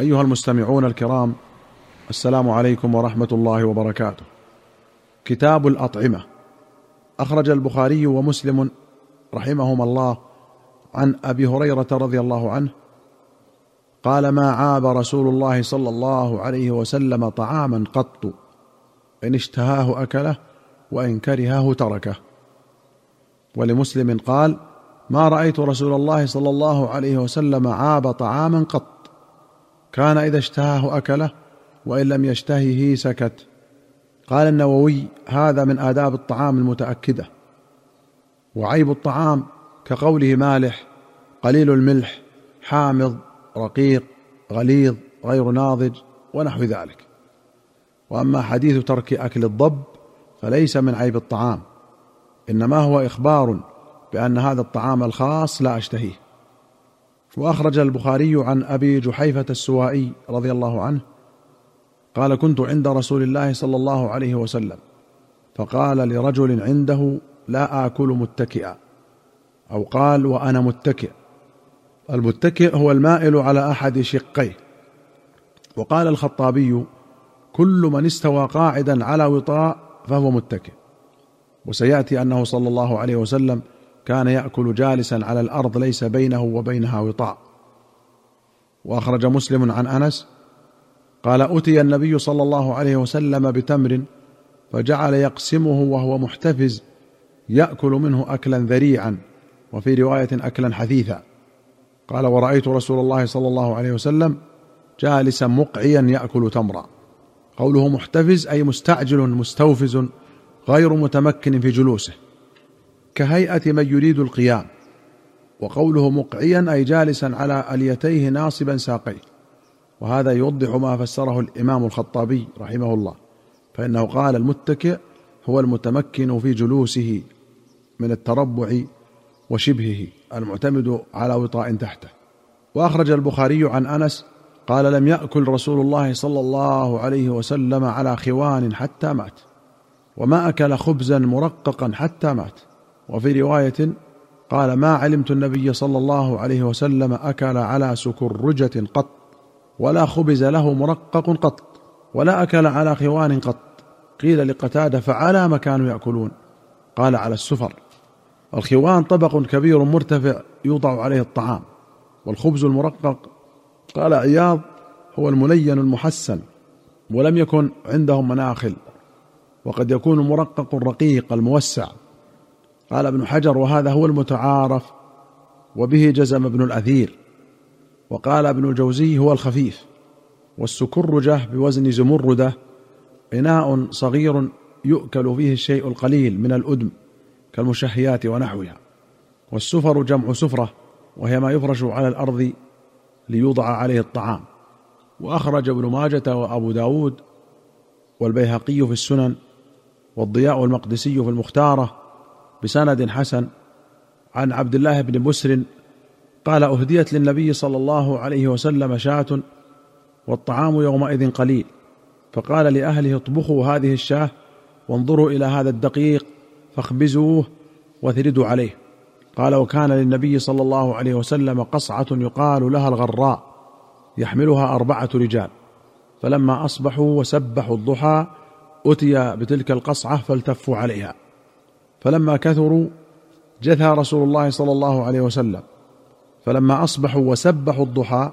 أيها المستمعون الكرام السلام عليكم ورحمة الله وبركاته. كتاب الأطعمة. أخرج البخاري ومسلم رحمهما الله عن أبي هريرة رضي الله عنه قال ما عاب رسول الله صلى الله عليه وسلم طعاما قط إن اشتهاه أكله وإن كرهه تركه. ولمسلم قال ما رأيت رسول الله صلى الله عليه وسلم عاب طعاما قط. كان إذا اشتهاه أكله وإن لم يشتهه سكت. قال النووي هذا من آداب الطعام المتأكدة. وعيب الطعام كقوله مالح قليل الملح حامض رقيق غليظ غير ناضج ونحو ذلك. وأما حديث ترك أكل الضب فليس من عيب الطعام إنما هو إخبار بأن هذا الطعام الخاص لا أشتهيه. وأخرج البخاري عن أبي جحيفة السوائي رضي الله عنه قال كنت عند رسول الله صلى الله عليه وسلم فقال لرجل عنده لا آكل متكئا. أو قال وأنا متكئ. المتكئ هو المائل على أحد شقيه. وقال الخطابي كل من استوى قاعدا على وطاء فهو متكئ. وسيأتي أنه صلى الله عليه وسلم كان يأكل جالسا على الأرض ليس بينه وبينها وطاء. وأخرج مسلم عن أنس قال اتي النبي صلى الله عليه وسلم بتمر فجعل يقسمه وهو محتفز يأكل منه اكلا ذريعا وفي رواية اكلا حثيثا. قال ورأيت رسول الله صلى الله عليه وسلم جالسا مقعيا يأكل تمرا. قوله محتفز أي مستعجل مستوفز غير متمكن في جلوسه. كهيئة من يريد القيام وقوله مقعيا أي جالسا على أليتيه ناصبا ساقيه. وهذا يوضح ما فسره الإمام الخطابي رحمه الله فإنه قال المتكئ هو المتمكن في جلوسه من التربع وشبهه المعتمد على وطاء تحته. وأخرج البخاري عن أنس قال لم يأكل رسول الله صلى الله عليه وسلم على خوان حتى مات وما أكل خبزا مرققا حتى مات. وفي رواية قال ما علمت النبي صلى الله عليه وسلم أكل على سكرجة قط ولا خبز له مرقق قط ولا أكل على خوان قط. قيل لقتادة فعلى ما كانوا يأكلون قال على السفر الخوان طبق كبير مرتفع يوضع عليه الطعام والخبز المرقق قال عياض هو الملين المحسن ولم يكن عندهم مناخل وقد يكون المرقق الرقيق الموسع. قال ابن حجر وهذا هو المتعارف وبه جزم ابن الأثير وقال ابن الجوزي هو الخفيف والسكرجة بوزن زمردة إناء صغير يؤكل فيه الشيء القليل من الأدم كالمشهيات ونحوها والسفر جمع سفرة وهي ما يفرش على الأرض ليوضع عليه الطعام وأخرج ابن ماجة وأبو داود والبيهقي في السنن والضياء المقدسي في المختارة بسند حسن عن عبد الله بن بسر قال أهديت للنبي صلى الله عليه وسلم شاة والطعام يومئذ قليل فقال لأهله اطبخوا هذه الشاة وانظروا إلى هذا الدقيق فاخبزوه واثردوا عليه قال وكان للنبي صلى الله عليه وسلم قصعة يقال لها الغراء يحملها أربعة رجال فلما أصبحوا وسبحوا الضحى اتي بتلك القصعة فالتفوا عليها فلما كثروا جثى رسول الله صلى الله عليه وسلم. فلما أصبحوا وسبحوا الضحى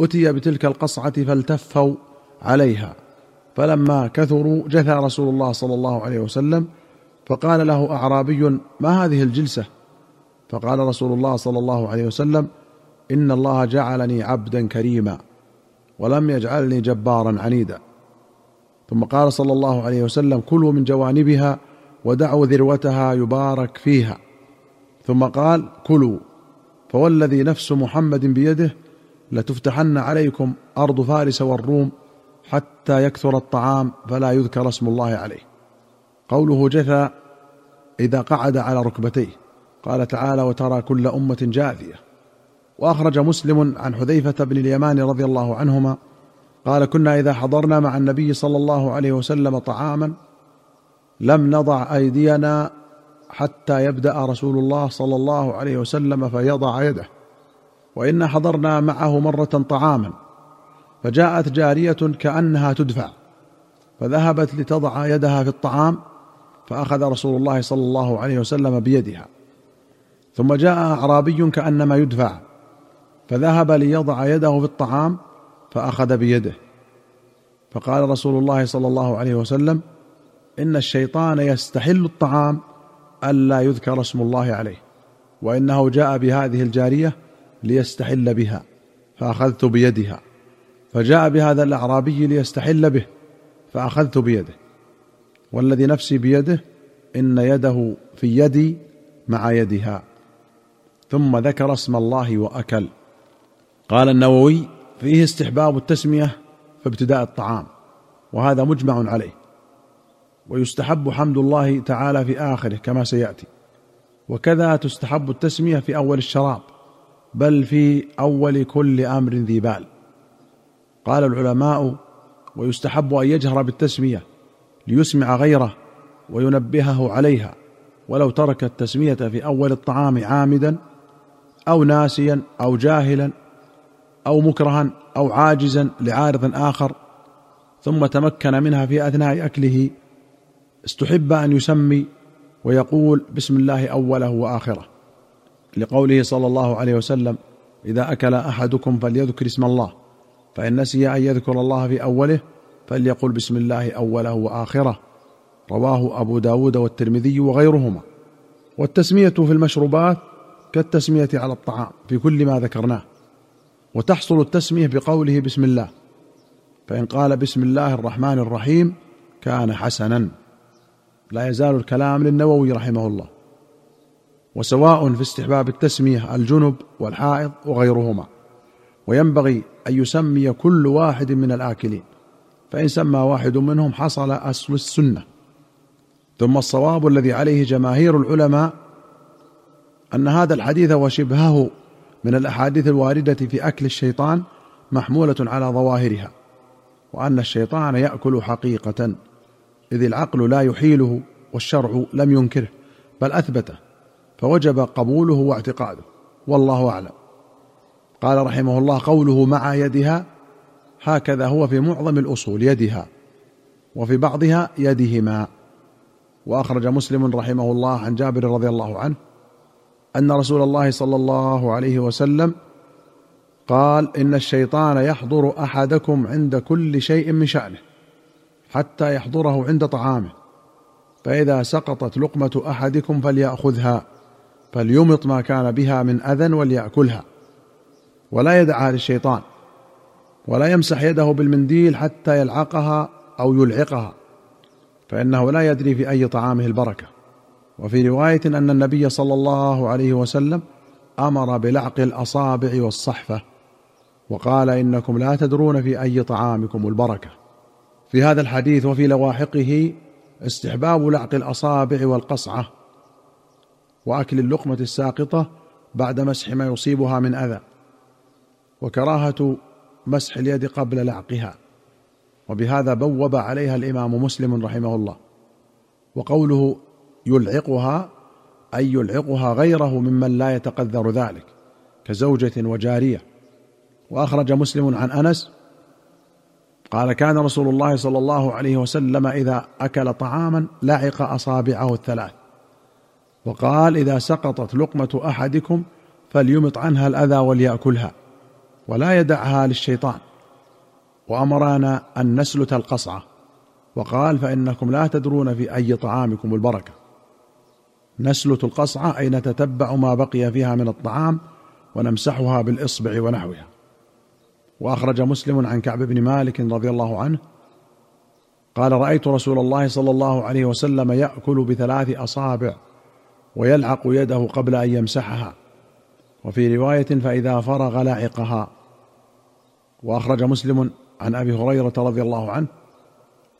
أتي بتلك القصعة فالتفوا عليها. فلما كثروا جثى رسول الله صلى الله عليه وسلم فقال له أعرابي ما هذه الجلسة؟ فقال رسول الله صلى الله عليه وسلم إن الله جعلني عبدا كريما ولم يجعلني جبارا عنيدا. ثم قال صلى الله عليه وسلم كلوا من جوانبها ودعوا ذروتها يبارك فيها. ثم قال كلوا فوالذي نفس محمد بيده لتفتحن عليكم أرض فارس والروم حتى يكثر الطعام فلا يذكر اسم الله عليه. قوله جثى إذا قعد على ركبتيه. قال تعالى وترى كل أمة جاثية. وأخرج مسلم عن حذيفة بن اليمان رضي الله عنهما قال كنا إذا حضرنا مع النبي صلى الله عليه وسلم طعاما لم نضع أيدينا حتى يبدأ رسول الله صلى الله عليه وسلم فيضع يده. وإنا حضرنا معه مرة طعاما فجاءت جارية كأنها تدفع فذهبت لتضع يدها في الطعام فأخذ رسول الله صلى الله عليه وسلم بيدها. ثم جاء أعرابي كأنما يدفع فذهب ليضع يده في الطعام فأخذ بيده. فقال رسول الله صلى الله عليه وسلم إن الشيطان يستحل الطعام ألا يذكر اسم الله عليه وإنه جاء بهذه الجارية ليستحل بها فأخذت بيدها فجاء بهذا الأعرابي ليستحل به فأخذت بيده والذي نفسي بيده إن يده في يدي مع يدها ثم ذكر اسم الله وأكل. قال النووي فيه استحباب التسمية في ابتداء الطعام وهذا مجمع عليه. ويستحب حمد الله تعالى في آخره كما سيأتي. وكذا تستحب التسمية في أول الشراب بل في أول كل أمر ذي بال. قال العلماء ويستحب أن يجهر بالتسمية ليسمع غيره وينبهه عليها ولو ترك التسمية في أول الطعام عامدا أو ناسيا أو جاهلا أو مكرها أو عاجزا لعارض آخر ثم تمكن منها في أثناء أكله استحب أن يسمي ويقول بسم الله أوله وآخره لقوله صلى الله عليه وسلم إذا أكل أحدكم فليذكر اسم الله فإن نسي أن يذكر الله في أوله فليقل بسم الله أوله وآخره. رواه أبو داود والترمذي وغيرهما. والتسمية في المشروبات كالتسمية على الطعام في كل ما ذكرناه وتحصل التسمية بقوله بسم الله فإن قال بسم الله الرحمن الرحيم كان حسنا. لا يزال الكلام للنووي رحمه الله وسواء في استحباب التسمية الجنب والحائض وغيرهما وينبغي أن يسمي كل واحد من الآكلين فإن سمى واحد منهم حصل أصل السنة. ثم الصواب الذي عليه جماهير العلماء أن هذا الحديث وشبهه من الأحاديث الواردة في أكل الشيطان محمولة على ظواهرها وأن الشيطان يأكل حقيقة. إذ العقل لا يحيله والشرع لم ينكره بل أثبته فوجب قبوله واعتقاده والله أعلم. قال رحمه الله قوله مع يدها هكذا هو في معظم الأصول يدها وفي بعضها يدهما. وأخرج مسلم رحمه الله عن جابر رضي الله عنه أن رسول الله صلى الله عليه وسلم قال إن الشيطان يحضر أحدكم عند كل شيء من شأنه. حتى يحضره عند طعامه. فإذا سقطت لقمة أحدكم فليأخذها فليمط ما كان بها من أذى وليأكلها. ولا يدعها للشيطان ولا يمسح يده بالمنديل حتى يلعقها أو يلعقها فإنه لا يدري في أي طعامه البركة. وفي رواية أن النبي صلى الله عليه وسلم أمر بلعق الأصابع والصحفة وقال إنكم لا تدرون في أي طعامكم البركة. في هذا الحديث وفي لواحقه استحباب لعق الأصابع والقصعة وأكل اللقمة الساقطة بعد مسح ما يصيبها من أذى وكراهة مسح اليد قبل لعقها وبهذا بوب عليها الإمام مسلم رحمه الله وقوله يلعقها أي يلعقها غيره ممن لا يتقذر ذلك كزوجة وجارية وأخرج مسلم عن أنس قال كان رسول الله صلى الله عليه وسلم إذا أكل طعاما لعق أصابعه الثلاث. وقال إذا سقطت لقمة أحدكم فليمط عنها الأذى وليأكلها ولا يدعها للشيطان. وأمرنا أن نسلت القصعة. وقال فإنكم لا تدرون في أي طعامكم البركة. نسلت القصعة أي نتتبع ما بقي فيها من الطعام ونمسحها بالإصبع ونحوها. وأخرج مسلم عن كعب بن مالك رضي الله عنه قال رأيت رسول الله صلى الله عليه وسلم يأكل بثلاث أصابع ويلعق يده قبل أن يمسحها وفي رواية فإذا فرغ لعقها وأخرج مسلم عن أبي هريرة رضي الله عنه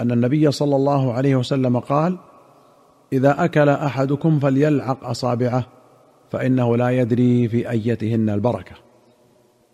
أن النبي صلى الله عليه وسلم قال إذا أكل أحدكم فليلعق أصابعه فإنه لا يدري في أيتهن البركة